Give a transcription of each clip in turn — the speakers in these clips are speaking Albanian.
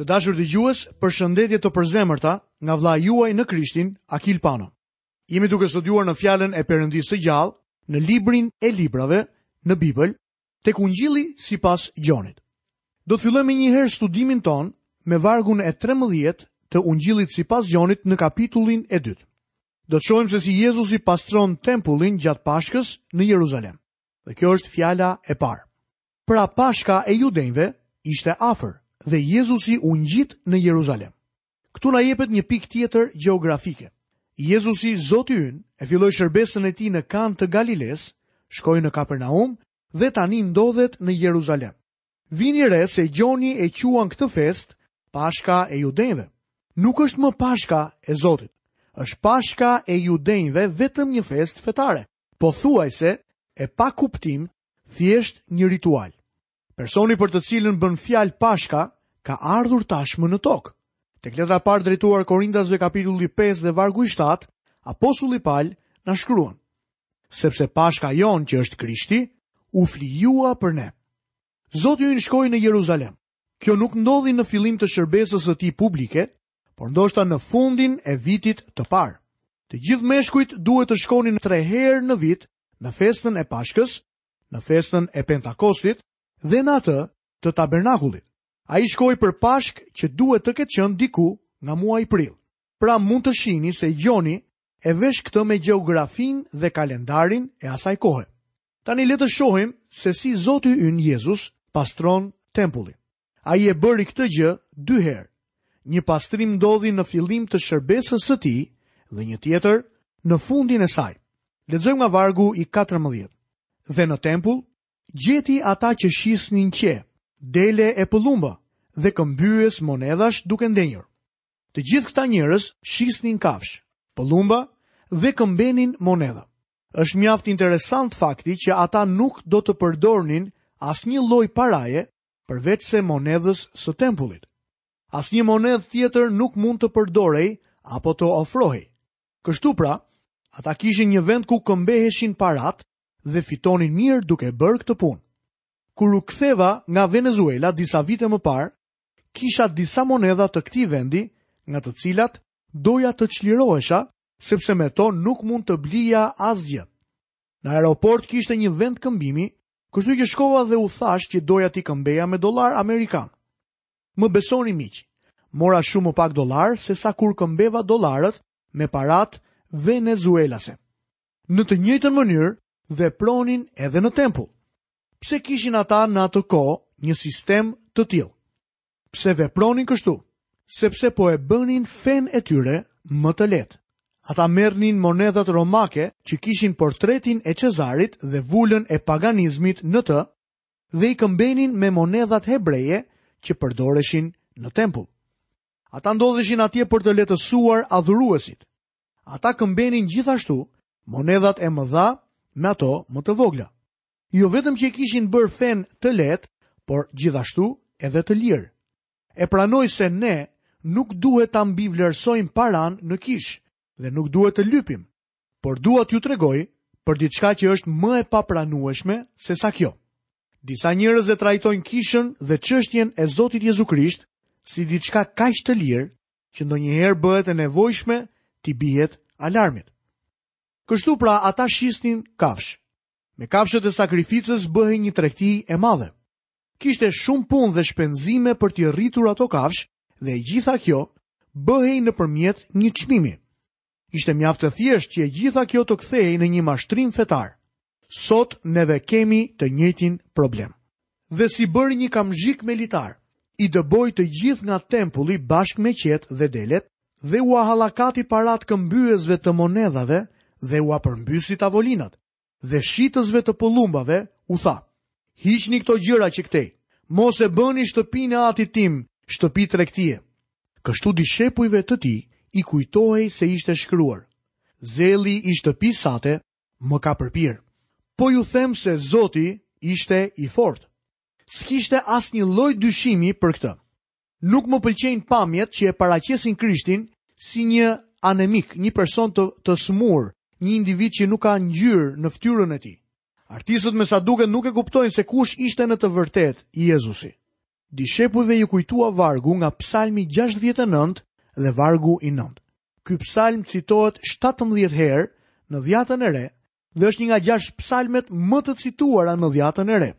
Të dashur dëgjues, përshëndetje të përzemërta nga vllai juaj në Krishtin, Akil Pano. Jemi duke studiuar në fjalën e Perëndisë së gjallë, në librin e librave, në Bibël, tek Ungjilli sipas Gjonit. Do të fillojmë menjëherë studimin tonë me vargun e 13 të Ungjillit sipas Gjonit në kapitullin e 2. Do të shohim se si Jezusi pastron tempullin gjatë Pashkës në Jeruzalem. Dhe kjo është fjala e parë. Pra Pashka e Judenjve ishte afër dhe Jezusi u ngjit në Jeruzalem. Këtu na jepet një pikë tjetër gjeografike. Jezusi, Zoti ynë, e filloi shërbesën e tij në Kanë të Galilesë, shkoi në Kapernaum dhe tani ndodhet në Jeruzalem. Vini re se Gjoni e quan këtë festë Pashka e Judenjve. Nuk është më Pashka e Zotit. Është Pashka e Judenjve vetëm një festë fetare. pothuajse e pakuptim, thjesht një ritual. Personi për të cilën bën fjalë Pashka ka ardhur tashmë në tokë. Tek letra e parë drejtuar Korintasve kapitulli 5 dhe vargu i 7, apostulli Pal na shkruan: Sepse Pashka jonë që është Krishti, u flijua për ne. Zoti ynë shkoi në Jeruzalem. Kjo nuk ndodhi në fillim të shërbesës së tij publike, por ndoshta në fundin e vitit të parë. Të gjithë meshkujt duhet të shkonin tre herë në vit në festën e Pashkës, në festën e Pentakostit dhe në atë të Tabernakulit. Ai shkoi për Pashkë që duhet të ketë qenë diku nga muaji prill. Pra mund të shihni se Gjoni e vesh këtë me gjeografinë dhe kalendarin e asaj kohe. Tani le të shohim se si Zoti ynë Jezus pastron tempullin. Ai e bëri këtë gjë dy herë. Një pastrim ndodhi në fillim të shërbesës së tij dhe një tjetër në fundin e saj. Lexojmë nga vargu i 14. Dhe në tempull gjeti ata që shisnin qe, dele e pëllumba dhe këmbyes monedhash duke ndenjur. Të gjithë këta njerëz shisnin kafshë, pëllumba dhe këmbenin monedha. Është mjaft interesant fakti që ata nuk do të përdornin asnjë lloj paraje përveçse monedhës së tempullit. Asnjë monedhë tjetër nuk mund të përdorej apo të ofrohej. Kështu pra, ata kishin një vend ku këmbeheshin paratë dhe fitonin mirë duke bërë këtë punë. Kur u ktheva nga Venezuela disa vite më parë, kisha disa monedha të këtij vendi, nga të cilat doja të çlirohesha sepse me to nuk mund të blija asgjë. Në aeroport kishte një vend këmbimi, kështu që shkova dhe u thashë që doja t'i këmbeja me dollarë amerikanë. Më besoni miq, mora shumë më pak dollarë se sa kur këmbeva dollarët me paratë venezuelase. Në të njëjtën mënyrë vepronin edhe në tempull. Pse kishin ata në atë kohë një sistem të tillë? pse vepronin kështu, sepse po e bënin fenë e tyre më të lehtë. Ata merrnin monedhat romake që kishin portretin e Cezarit dhe vulën e paganizmit në të dhe i këmbenin me monedhat hebreje që përdoreshin në tempull. Ata ndodheshin atje për të lehtësuar adhuruesit. Ata këmbenin gjithashtu monedhat e mëdha me ato më të vogla. jo vetëm që e kishin bërë fenë të lehtë, por gjithashtu edhe të lirë. E pranoj se ne nuk duhet ta mbivlerësojmë paranë në kishë dhe nuk duhet të lypim, por dua t'ju tregoj për diçka që është më e papranueshme sesa kjo. Disa njerëz e trajtojnë kishën dhe çështjen e Zotit Jezu Krisht si diçka kaq të lirë që ndonjëherë bëhet e nevojshme t'i bihet alarmit. Kështu pra ata shisnin kafshë, Me kafshët e sakrificës bëhej një tregti e madhe. Kishte shumë punë dhe shpenzime për t'i rritur ato kafshë dhe e gjitha kjo bëhej nëpërmjet një çmimi. Ishte mjaft e thjeshtë që e gjitha kjo të kthehej në një mashtrim fetar. Sot neve kemi të njëjtin problem. dhe si bëri një kamzhik me litar, i dëboi të gjithë nga tempulli bashkë me qetë dhe delet dhe ua hallakati paratë këmbyesve të monedhave dhe ua përmbysi tavolinat, dhe shitësve të pëllumbave u tha, Hiqni këto gjëra që këtej, mos e bëni shtëpinë e atit tim shtëpi tregtie. Kështu dishepujve të tij iu kujtohej se ishte shkruar, Zelli i shtëpisë sate më ka përpirë. Po ju them se Zoti ishte i fortë. S'kishte asnjë lloj dyshimi për këtë. Nuk më pëlqejnë pamjet që e paraqesin Krishtin si një anemik, një person të, të sëmurë, një individ që nuk ka ngjyrë në fytyrën e tij. Artistët me sa duket nuk e kuptojnë se kush ishte në të vërtetë Jezusi. Dishepujve iu kujtua vargu nga Psalmi 69 dhe vargu i 9. Ky psalm citohet 17 herë në Dhjatën e Re dhe është një nga gjashtë psalmet më të cituara në Dhjatën e Re.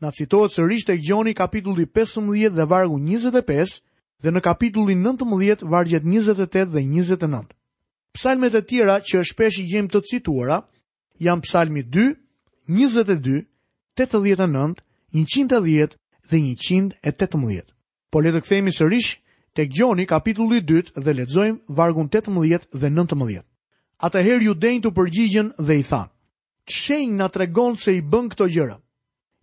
Na citohet sërish tek Gjoni kapitulli 15 dhe vargu 25 dhe në kapitullin 19 vargjet 28 dhe 29. Psalmet e tjera që shpesh i gjejmë të cituara janë psalmi 2, 22, 89, 110 dhe 118. Po le të kthehemi sërish tek Gjoni kapitulli 2 dhe lexojmë vargun 18 dhe 19. Atëherë judenjtë u përgjigjën dhe i thanë, Ç'shenjë na tregon se i bën këto gjëra.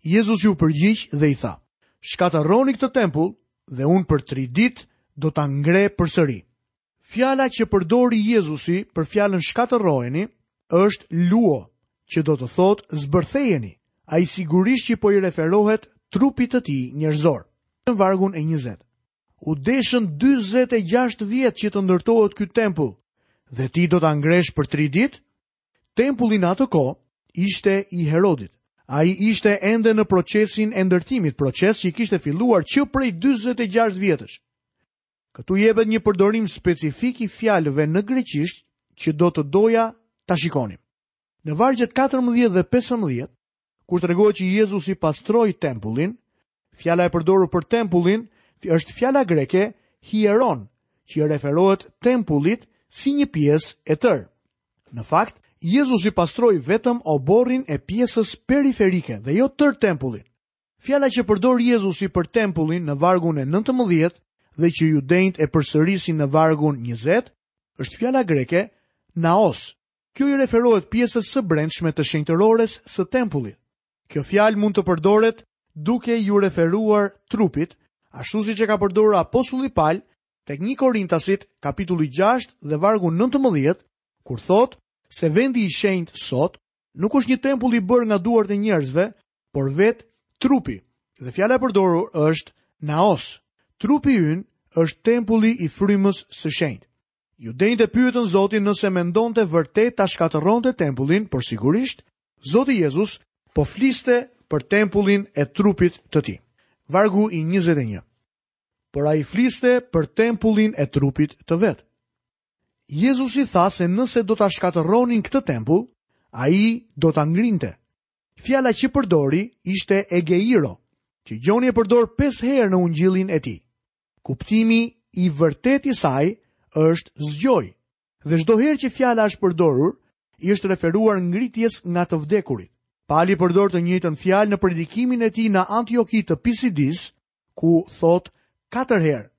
Jezusi u përgjigj dhe i tha, Shkatërroni këtë tempull dhe unë për tri ditë do ta ngre përsëri. Fjala që përdori Jezusi për fjalën shkatërrojeni është luo, që do të thotë zbërthejeni. Ai sigurisht që po i referohet trupit të tij njerëzor. Në vargun e 20. U deshën 46 vjet që të ndërtohet ky tempull dhe ti do ta ngresh për 3 ditë? Tempulli në atë kohë ishte i Herodit. Ai ishte ende në procesin e ndërtimit, proces që kishte filluar që prej 46 vjetësh. Këtu jepet një përdorim specifik i fjalëve në greqisht që do të doja ta shikonim. Në vargjet 14 dhe 15, kur tregohet që Jezusi pastroi tempullin, fjala e përdorur për tempullin është fjala greke hieron, që i referohet tempullit si një pjesë e tërë. Në fakt, Jezusi pastroi vetëm oborrin e pjesës periferike dhe jo tërë tempullin. Fjala që përdor Jezusi për tempullin në vargun e nëntëmbëdhjetë dhe që judenjtë e përsërisin në vargun njëzet, është fjala greke naos. Kjo i referohet pjesës së brendshme të shenjtërores së tempullit. Kjo fjalë mund të përdoret duke iu referuar trupit, ashtu siç e ka përdorur apostulli Paul tek 1 Korintasit kapitulli 6 dhe vargu 19, kur thotë se vendi i shenjtë sot nuk është një tempull i bërë nga duart e njerëzve, por vetë trupi. Dhe fjala e përdorur është naos. Trupi ynë është tempulli i frymës së shenjtë. Judenjtë e pyetën Zotin nëse mendonte vërtet ta shkatërronte tempullin, por sigurisht Zoti Jezus po fliste për tempullin e trupit të tij. Vargu i 21. Por ai fliste për tempullin e trupit të vet. Jezusi tha se nëse do ta shkatërronin këtë tempull, ai do ta ngrinte. Fjala që përdori ishte egeiro, që Gjoni e përdor pesë herë në ungjillin e tij. Kuptimi i vërtetë i saj është zgjoj, dhe çdo herë që fjala është përdorur, i është referuar ngritjes nga të vdekurit. Pali përdor të njëjtën fjalë në predikimin e tij në Antioki të Pisidisë, ku thotë katër herë.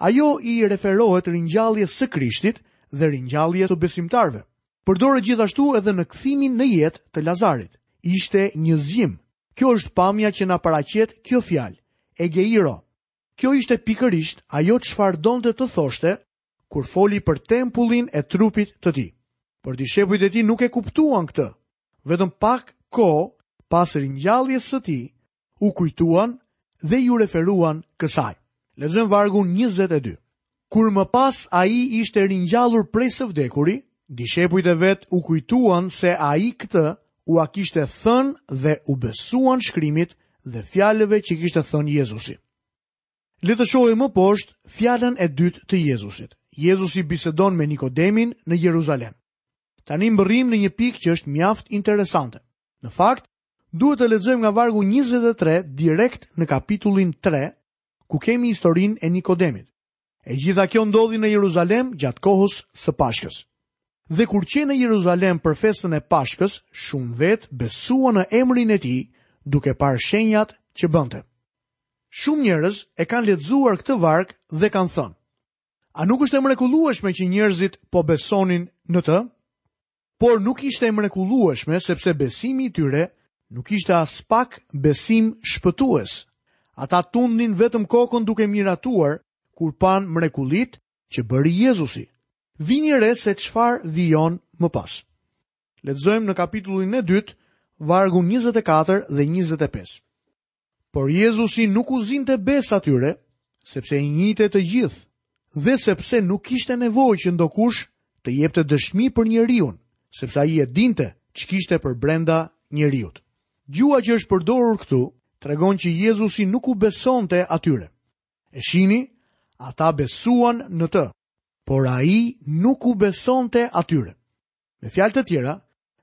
Ajo i referohet ringjalljes së Krishtit dhe ringjalljes së besimtarëve. Përdoret gjithashtu edhe në kthimin në jetë të Lazarit. Ishte një zgjim. Kjo është pamja që na paraqet kjo fjalë, egeiro. Kjo ishte pikërisht ajo çfarë donte të thoshte kur foli për tempullin e trupit të tij. Por dishepujt e tij nuk e kuptuan këtë. Vetëm pak kohë pas ringjalljes së tij, u kujtuan dhe iu referuan kësaj. Lexojmë vargun 22. Kur më pas ai ishte ringjallur prej së vdekuri, dishepujt e vet u kujtuan se ai këtë ua kishte thënë dhe u besuan shkrimit dhe fjalëve që kishte thënë Jezusi. Le të shohim më poshtë fjalën e dytë të Jezusit. Jezusi bisedon me Nikodemin në Jeruzalem. Tani mbërrijmë në një pikë që është mjaft interesante. Në fakt, duhet të lexojmë nga vargu 23 direkt në kapitullin 3, ku kemi historinë e Nikodemit. E gjitha kjo ndodhi në Jeruzalem gjatë kohës së Pashkës. Dhe kur qe në Jeruzalem për festën e Pashkës, shumë vetë besuan në emrin e tij, duke parë shenjat që bënte. Shumë njerëz e kanë lexuar këtë varg dhe kanë thënë: A nuk është e mrekullueshme që njerëzit po besonin në të? Por nuk ishte e mrekullueshme sepse besimi i tyre nuk ishte aspak besim shpëtues. Ata tundnin vetëm kokën duke miratuar kur panë mrekullitë që bëri Jezusi. Vini re se çfarë vijon më pas. Lexojmë në kapitullin e dytë, vargu njëzet e katër dhe njëzet e pesë. Por Jezusi nuk u zinte besë atyre, sepse i njihte të gjithë, dhe sepse nuk kishte nevojë që ndokush të jepte dëshmi për njeriun, sepse ai e dinte ç'kishte përbrenda njeriut. Gjuha që është përdorur këtu, tregon që Jezusi nuk u besonte atyre. E shihni, ata besuan në të, por ai nuk u besonte atyre. Me fjalë të tjera,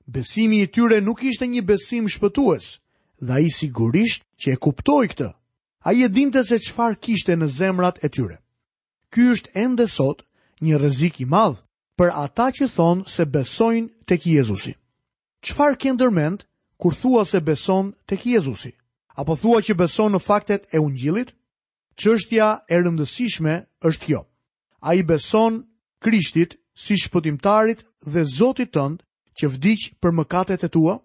besimi i tyre nuk ishte një besim shpëtues, dhe ai sigurisht që e kuptoi këtë. Ai e dinte se çfarë kishte në zemrat e tyre. Ky është ende sot një rrezik i madh për ata që thonë se besojnë tek Jezusi. Çfarë ke ndërmend kur thua se beson tek Jezusi? A po thua që beson në faktet e Ungjillit? Çështja e rëndësishme është kjo. A i beson Krishtit si shpëtimtarit dhe Zotit tënd që vdiq për mëkatet e tua?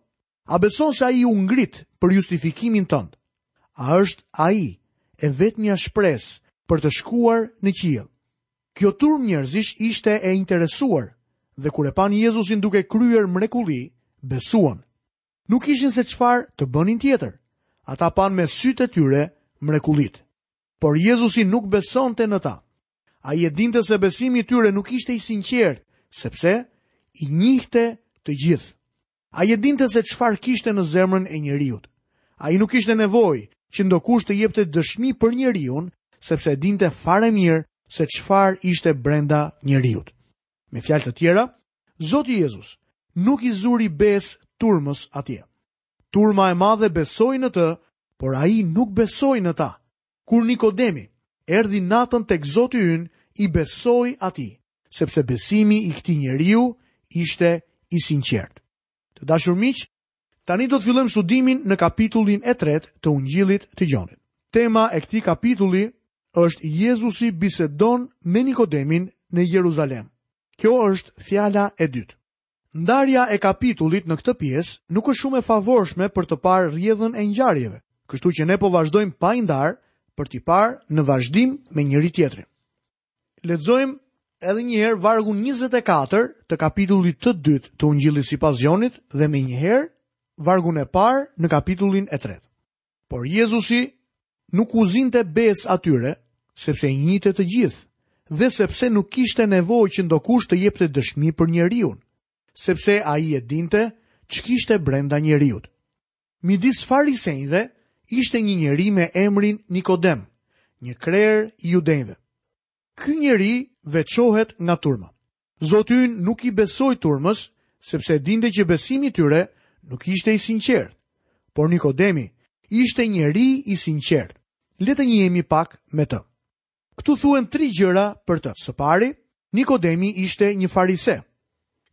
A beson se ai u ngrit për justifikimin tënd? A është ai e vetmja shpresë për të shkuar në qiell? Kjo turmë njerëzish ishte e interesuar dhe kur e panë Jezusin duke kryer mrekulli, besuan. Nuk kishin se çfarë të bënin tjetër. Ata panë me sytë e tyre mrekullitë. Por Jezusi nuk besonte në ta. Ai e dinte se besimi i tyre nuk ishte i sinqertë, sepse i njihte të gjithë. Ai e dinte se çfarë kishte në zemrën e njeriut. Ai nuk kishte nevojë që ndokush të jepte dëshmi për njeriun, sepse e dinte fare mirë se çfarë ishte brenda njeriut. Me fjalë të tjera, Zoti Jezus nuk i zuri besë turmës atje. Turma e madhe besoi në të, por ai nuk besoi në ta. Kur Nikodemi erdhi natën tek Zoti ynë, i besoi atij, sepse besimi i këtij njeriu ishte i sinqertë. Të dashur miq, tani do të fillojmë studimin në kapitullin e tretë të Ungjillit të Gjonit. Tema e këtij kapitulli është Jezusi bisedon me Nikodemin në Jeruzalem. Kjo është fjala e dytë. Ndarja e kapitullit në këtë pjesë nuk është shumë e favorshme për të parë rrjedhën e ngjarjeve, kështu që ne po vazhdojmë pa i ndarë për t'i parë në vazhdim me njëri tjetrin. Lexojmë edhe një herë vargun 24 të kapitullit të dytë të Ungjillit sipas Gjonit dhe menjëherë vargun e parë në kapitullin e tretë. Por Jezusi nuk u zinte besë atyre, sepse i njihte të gjithë dhe sepse nuk kishte nevojë që ndokush të jepte dëshmi për njeriun, sepse ai e dinte ç'kishte brenda njeriut. Midis farisenjve ishte një njeri me emrin Nikodem, një krerë i judenjve. Ky njeri veçohet nga turma. Zoti ynë nuk i besoi turmës, sepse e dinte që besimi i tyre nuk ishte i sinqertë. Por Nikodemi ishte njeri i sinqertë. Le të njihemi pak me të. Këtu thuhen tri gjëra për të. Së pari, Nikodemi ishte një farise.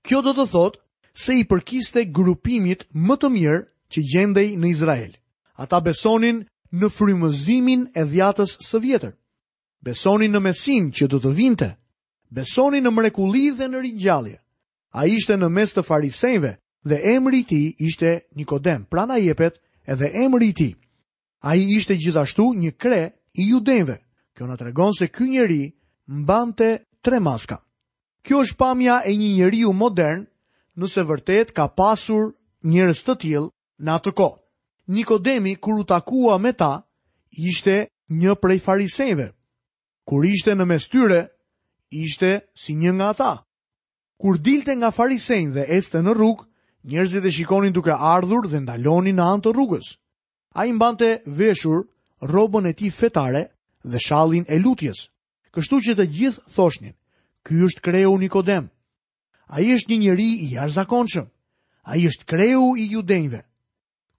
Kjo do të thotë se i përkiste grupimit më të mirë që gjendej në Izrael. Ata besonin në frymëzimin e dhjatës së vjetër. Besonin në Mesinë që do të vinte. Besonin në mrekulli dhe në ringjallje. Ai ishte në mes të farisenjve dhe emri i tij ishte Nikodem, pra na jepet edhe emri i tij. Ai ishte gjithashtu një kre i judenjve. Kjo na tregon se ky njeri mbante tre maska. Kjo është pamja e një njeriu modern nëse vërtet ka pasur njerëz të tillë në atë kohë. Nikodemi kur u takua me ta, ishte një prej farisenjve. Kur ishte në mes tyre, ishte si një nga ata. Kur dilte nga farisenjë dhe ecte në rrugë, njerëzit e shikonin duke ardhur dhe ndalonin në anë të rrugës. Ai mbante veshur rrobën e tij fetare dhe shallin e lutjes. Kështu që të gjithë thoshnin: "Ky është kreu Nikodem." Ai është një njeri i jashtëzakonshëm. Ai është kreu i judenjve.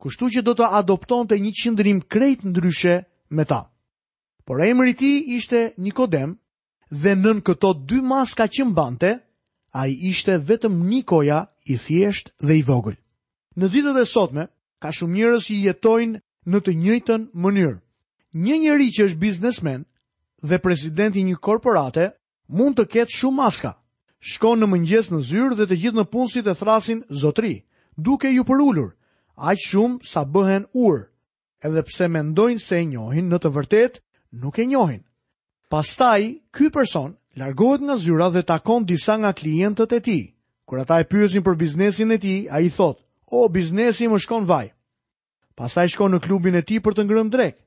Kështu që do të adoptonte një qëndrim krejt ndryshe me ta. Por emri i tij ishte Nikodem dhe nën këto dy maska që mbante, ai ishte vetëm Nikoja i thjeshtë dhe i vogël. Në ditët e sotme, ka shumë njerëz që jetojnë në të njëjtën mënyrë. Një njeri që është biznesmen dhe president i një korporate Mund të ketë shumë maska. Shkon në mëngjes në zyrë dhe të gjithë nëpunësit e thërrasin zotëri, duke iu përulur, aq shumë sa bëhen urë, edhe pse mendojnë se e njohin në të vërtetë nuk e njohin. Pastaj, ky person largohet nga zyra dhe takon disa nga klientët e tij. Kur ata e pyesin për biznesin e tij, ai thotë, o, biznesi më shkon vaj. Pastaj shkon në klubin e tij për të ngrënë drekë.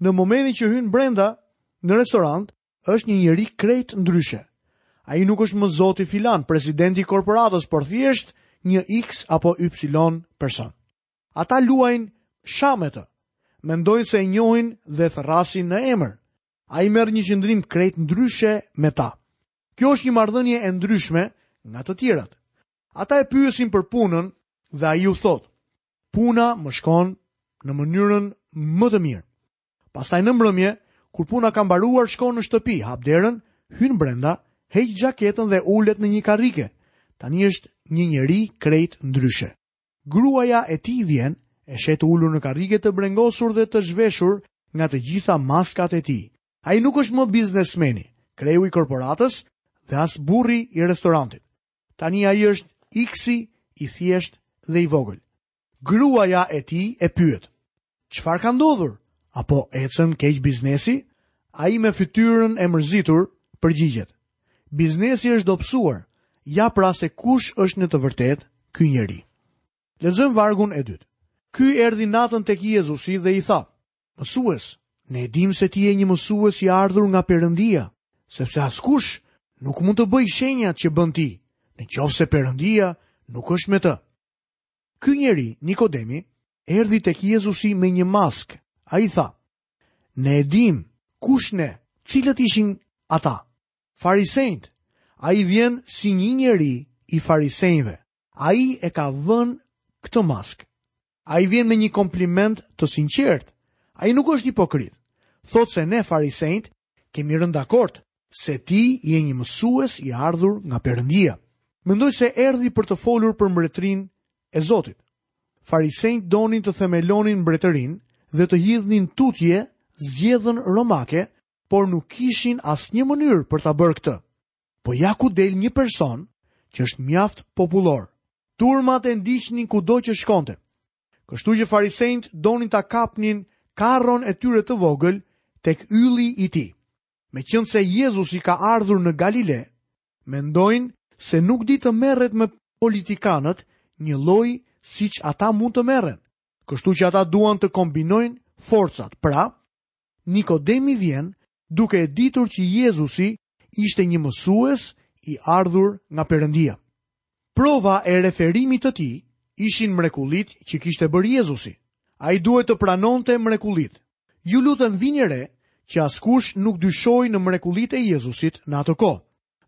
Në momentin që hyn brenda, në restorant, është një njeri krejt ndryshe. Ai nuk është më zoti filan, presidenti i korporatës, por thjesht një X apo Y person. Ata luajnë shah me të, mendojnë se e njohin dhe e thërrasin në emër. Ai merr një qëndrim krejt ndryshe me ta. Kjo është një marrëdhënie e ndryshme nga të tjerat. Ata e pyesin për punën dhe ai u thotë, puna më shkon në mënyrën më të mirë. Pastaj në mbrëmje, kur puna ka mbaruar, shkon në shtëpi, hap derën, hyn brenda, heq xhaketën dhe ulet në një karrike. Tani është një njeri krejt ndryshe. Gruaja e tij vjen, e sheh të ulur në karrike të brengosur dhe të zhveshur nga të gjitha maskat e tij. Ai nuk është më biznesmeni, kreu i korporatës dhe as burri i restorantit. Tani ai është X-i i thjeshtë dhe i vogël. Gruaja e tij e pyet, Çfarë ka ndodhur? A po ecën keq biznesi? Ai me fytyrën e mërzitur përgjigjet, Biznesi është dobësuar. Ja pra se kush është në të vërtetë ky njeri. Lexojmë vargun e dytë. Ky erdhi natën tek Jezusi dhe i tha, Mësues, ne e dimë se ti je një mësues i ardhur nga Perëndia, sepse askush nuk mund të bëjë shenjat që bën ti, në qoftë se Perëndia nuk është me të. Ky njeri, Nikodemi, erdhi tek Jezusi me një maskë. Ai tha, ne e dimë, kush ne, cilët ishin ata? Farisenjtë, ai vjen si një njeri i farisenjve. Ai e ka vënë këtë maskë. Ai vjen me një kompliment të sinqertë. Ai nuk është hipokrit. Thotë se ne farisenjtë kemi rënë dakord Se ti je një mësues i ardhur nga Perëndia. Mendoj se erdhi për të folur për mbretërinë e Zotit. Farisenjtë donin të themelonin mbretërinë dhe të hidhnin tutje zgjedhën romake, por nuk kishin asnjë mënyrë për ta bërë këtë. Po ja ku del një person që është mjaft popullor. Turmat e ndiqnin kudo që shkonte. Kështu që farisenjtë donin ta kapnin karron e tyre të vogël tek ylli i tij. Meqenëse Jezusi ka ardhur në Galile, mendojnë se nuk di të merret me politikanët njëlloj siç ata mund të merren, kështu që ata duan të kombinojnë forcat. Pra, Nikodemi vjen duke e ditur që Jezusi ishte një mësues i ardhur nga Perëndia. Prova e referimit të tij ishin mrekullitë që kishte bërë Jezusi. Ai duhet të pranonte mrekullitë. Ju lutem vini re që askush nuk dyshoi në mrekullitë e Jezusit në atë kohë.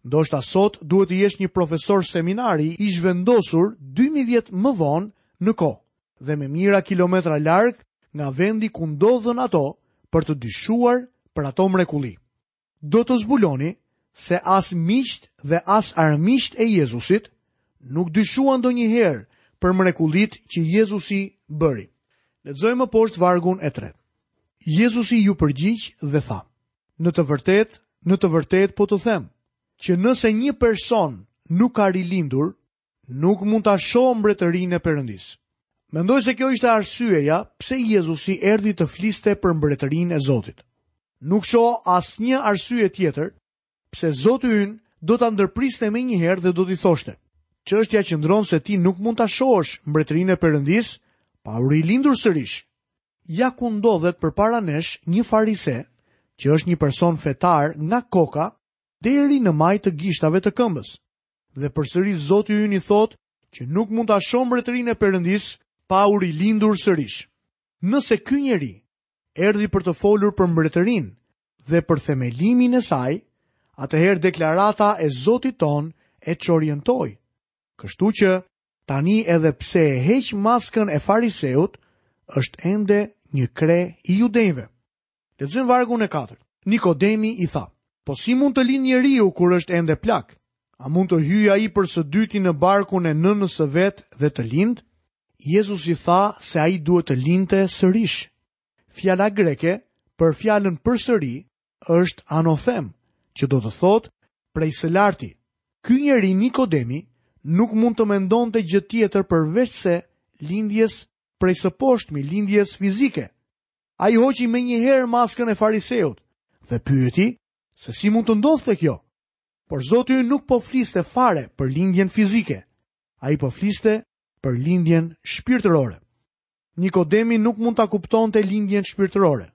Ndoshta sot duhet të jesh një profesor seminari i zhvendosur dy mijë vjet më vonë në kohë dhe me mijëra kilometra larg nga vendi ku ndodhën ato për të dyshuar për ato mrekulli. Do të zbuloni se as miqtë dhe as armiqtë e Jezusit nuk dyshuan ndonjëherë për mrekullitë që Jezusi bëri. Lexojmë më poshtë vargun e tretë. Jezusi iu përgjigj dhe tha: Në të vërtetë, në të vërtetë po të them, që nëse një person nuk ka rilindur, Nuk mund ta shohë mbretërinë e Perëndisë. Mendoj se kjo ishte arsyeja pse Jezusi erdhi të fliste për mbretërinë e Zotit. Nuk shoh asnjë arsye tjetër pse Zoti ynë do ta ndërpriste menjëherë dhe do t'i thoshte, Çështja qëndron se ti nuk mund ta shohësh mbretërinë e Perëndisë pa u rilindur sërish. Ja ku ndodhet përpara nesh një farise, që është një person fetar nga koka deri në majë të gishtave të këmbës. Dhe përsëri Zoti ynë i thotë që nuk mund ta shohë mbretërinë e Perëndisë pa u rilindur sërish. Nëse ky njeri erdhi për të folur për mbretërinë dhe për themelimin e saj, atëherë deklarata e Zotit tonë e çorientoi. Kështu që tani edhe pse e heq maskën e fariseut, është ende një kre i judenjve. Lexojmë vargun e katërt. Nikodemi i tha, po si mund të lindë njeriu kur është ende plak? A mund të hyjë ai për së dyti në barkun e nënës së vet dhe të lindë? Jezusi tha se ai duhet të lindte sërish. Fjala greke për fjalën përsëri është anothen, që do të thotë prej së larti. Ky njeri Nikodemi nuk mund të mendonte gjë tjetër përveçse lindjes prej së poshtmi, lindjes fizike. Ai hoqi menjëherë maskën e fariseut dhe pyeti se si mund të ndodhte kjo. Por Zoti ynë nuk po fliste fare për lindjen fizike. Ai po fliste për lindjen shpirtërore. Nikodemi nuk mund ta kuptonte lindjen shpirtërore.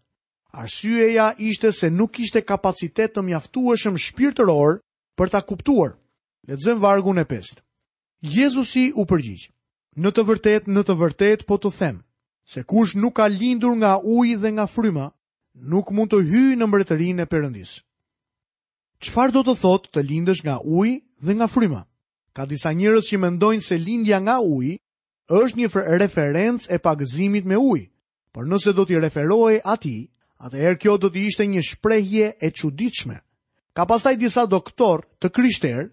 Arsyeja ishte se nuk kishte kapacitet të mjaftueshëm shpirtëror për ta kuptuar. Lexojmë vargun e pestë. Jezusi u përgjigj, Në të vërtetë, në të vërtetë po të them, se kush nuk ka lindur nga uji dhe nga fryma, nuk mund të hyjë në mbretërinë e Perëndisë. Çfarë do të thotë të lindesh nga uji dhe nga fryma? Ka disa njerëz që mendojnë se lindja nga uji është një referencë e pagëzimit me ujë, por nëse do t'i referohej atij, atëherë kjo do të ishte një shprehje e çuditshme. Ka pastaj disa doktorë të krishterë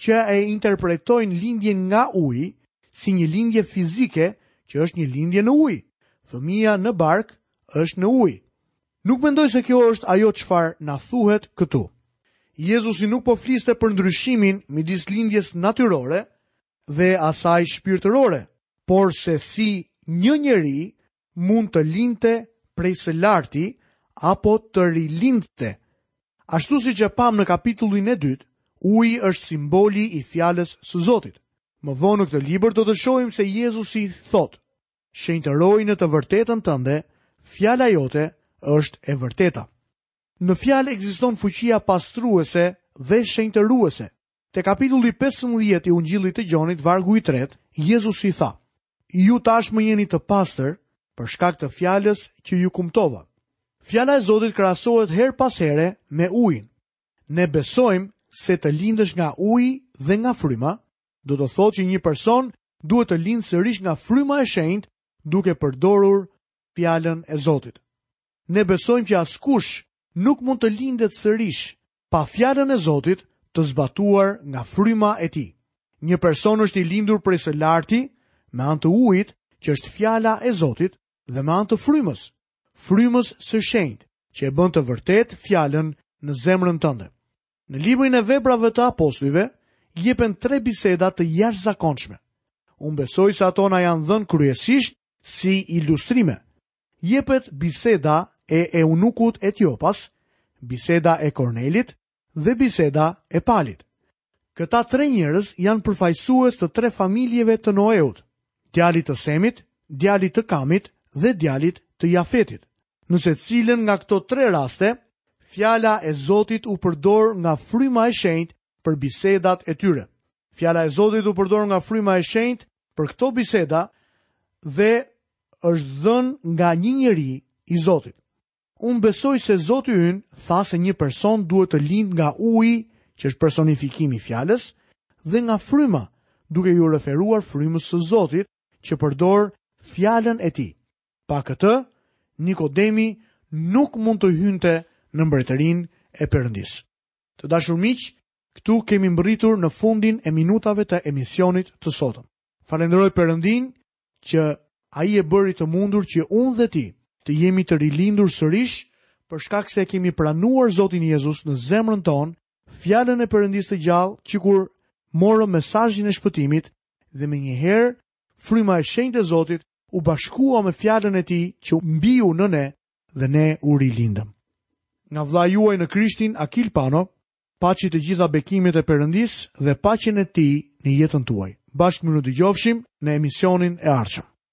që e interpretojnë lindjen nga uji si një lindje fizike që është një lindje në ujë. Fëmija në bark është në ujë. Nuk mendoj se kjo është ajo çfarë na thuhet këtu. Jezusi nuk po fliste për ndryshimin midis lindjes natyrore dhe asaj shpirtërore, por se si një njeri mund të lindte prej së larti apo të rilindte. Ashtu siç e pamë në kapitullin e dytë, uji është simboli i fjalës së Zotit. Më vonë në këtë libër do të shohim se Jezusi thotë, shenjtëroji në të vërtetën tënde, fjala jote është e vërteta. Në fjalë ekziston fuqia pastruese dhe shenjtëruese. Te kapitulli i pesëmbëdhjetë i Ungjillit të Gjonit, vargu i tretë, Jezusi tha, Ju tashmë jeni të pastër për shkak të fjalës që ju kumtova. Fjala e Zotit krahasohet herë pas here me ujin. Ne besojmë se të lindesh nga uji dhe nga fryma, do të thotë që një person duhet të lindë sërish nga fryma e shenjtë duke përdorur fjalën e Zotit. Ne besojmë që askush nuk mund të lindet sërish pa fjalën e Zotit të zbatuar nga fryma e tij. Një person është i lindur prej së larti me anë të ujit që është fjala e Zotit dhe me anë të frymës, frymës së shenjtë që e bën të vërtetë fjalën në zemrën tënde. Në librin e veprave të apostujve, jepen tre biseda të jashtëzakonshme. Unë besoj se ato na janë dhënë kryesisht si ilustrime, jepet biseda e eunukut etiopas, biseda e Kornelit dhe biseda e Palit. Këta tre njerëz janë përfaqësues të tre familjeve të Noeut, djalit të Semit, djalit të Kamit dhe djalit të Jafetit. Në secilën nga këto tre raste, fjala e Zotit u përdor nga fryma e shenjtë për bisedat e tyre. Fjala e Zotit u përdor nga fryma e shenjtë për këto biseda dhe është dhënë nga një njeri i Zotit. Unë besoj se Zoti ynë tha se një person duhet të lindë nga uji, që është personifikimi i fjalës, dhe nga fryma, duke iu referuar frymës së Zotit që përdor fjalën e tij. Pa këtë, Nikodemi nuk mund të hynte në mbretërinë e Perëndisë. Të dashur miq, Këtu kemi mbërritur në fundin e minutave të emisionit të sotëm. Falenderoj Perëndinë që Ai e bëri të mundur që unë dhe ti të jemi të rilindur sërish për shkak se e kemi pranuar Zotin Jezus në zemrën tonë, fjalën e Perëndisë të gjallë, që kur morëm mesazhin e shpëtimit dhe menjëherë fryma e shenjtë e Zotit u bashkua me fjalën e tij që mbiu në ne dhe ne u rilindëm. Nga vëllai juaj në Krishtin Akil Pano, Paçi të gjitha bekimet e Perëndisë dhe paqen e Tij në jetën tuaj. Bashkë mirudëgjofshim në emisionin e ardhshëm.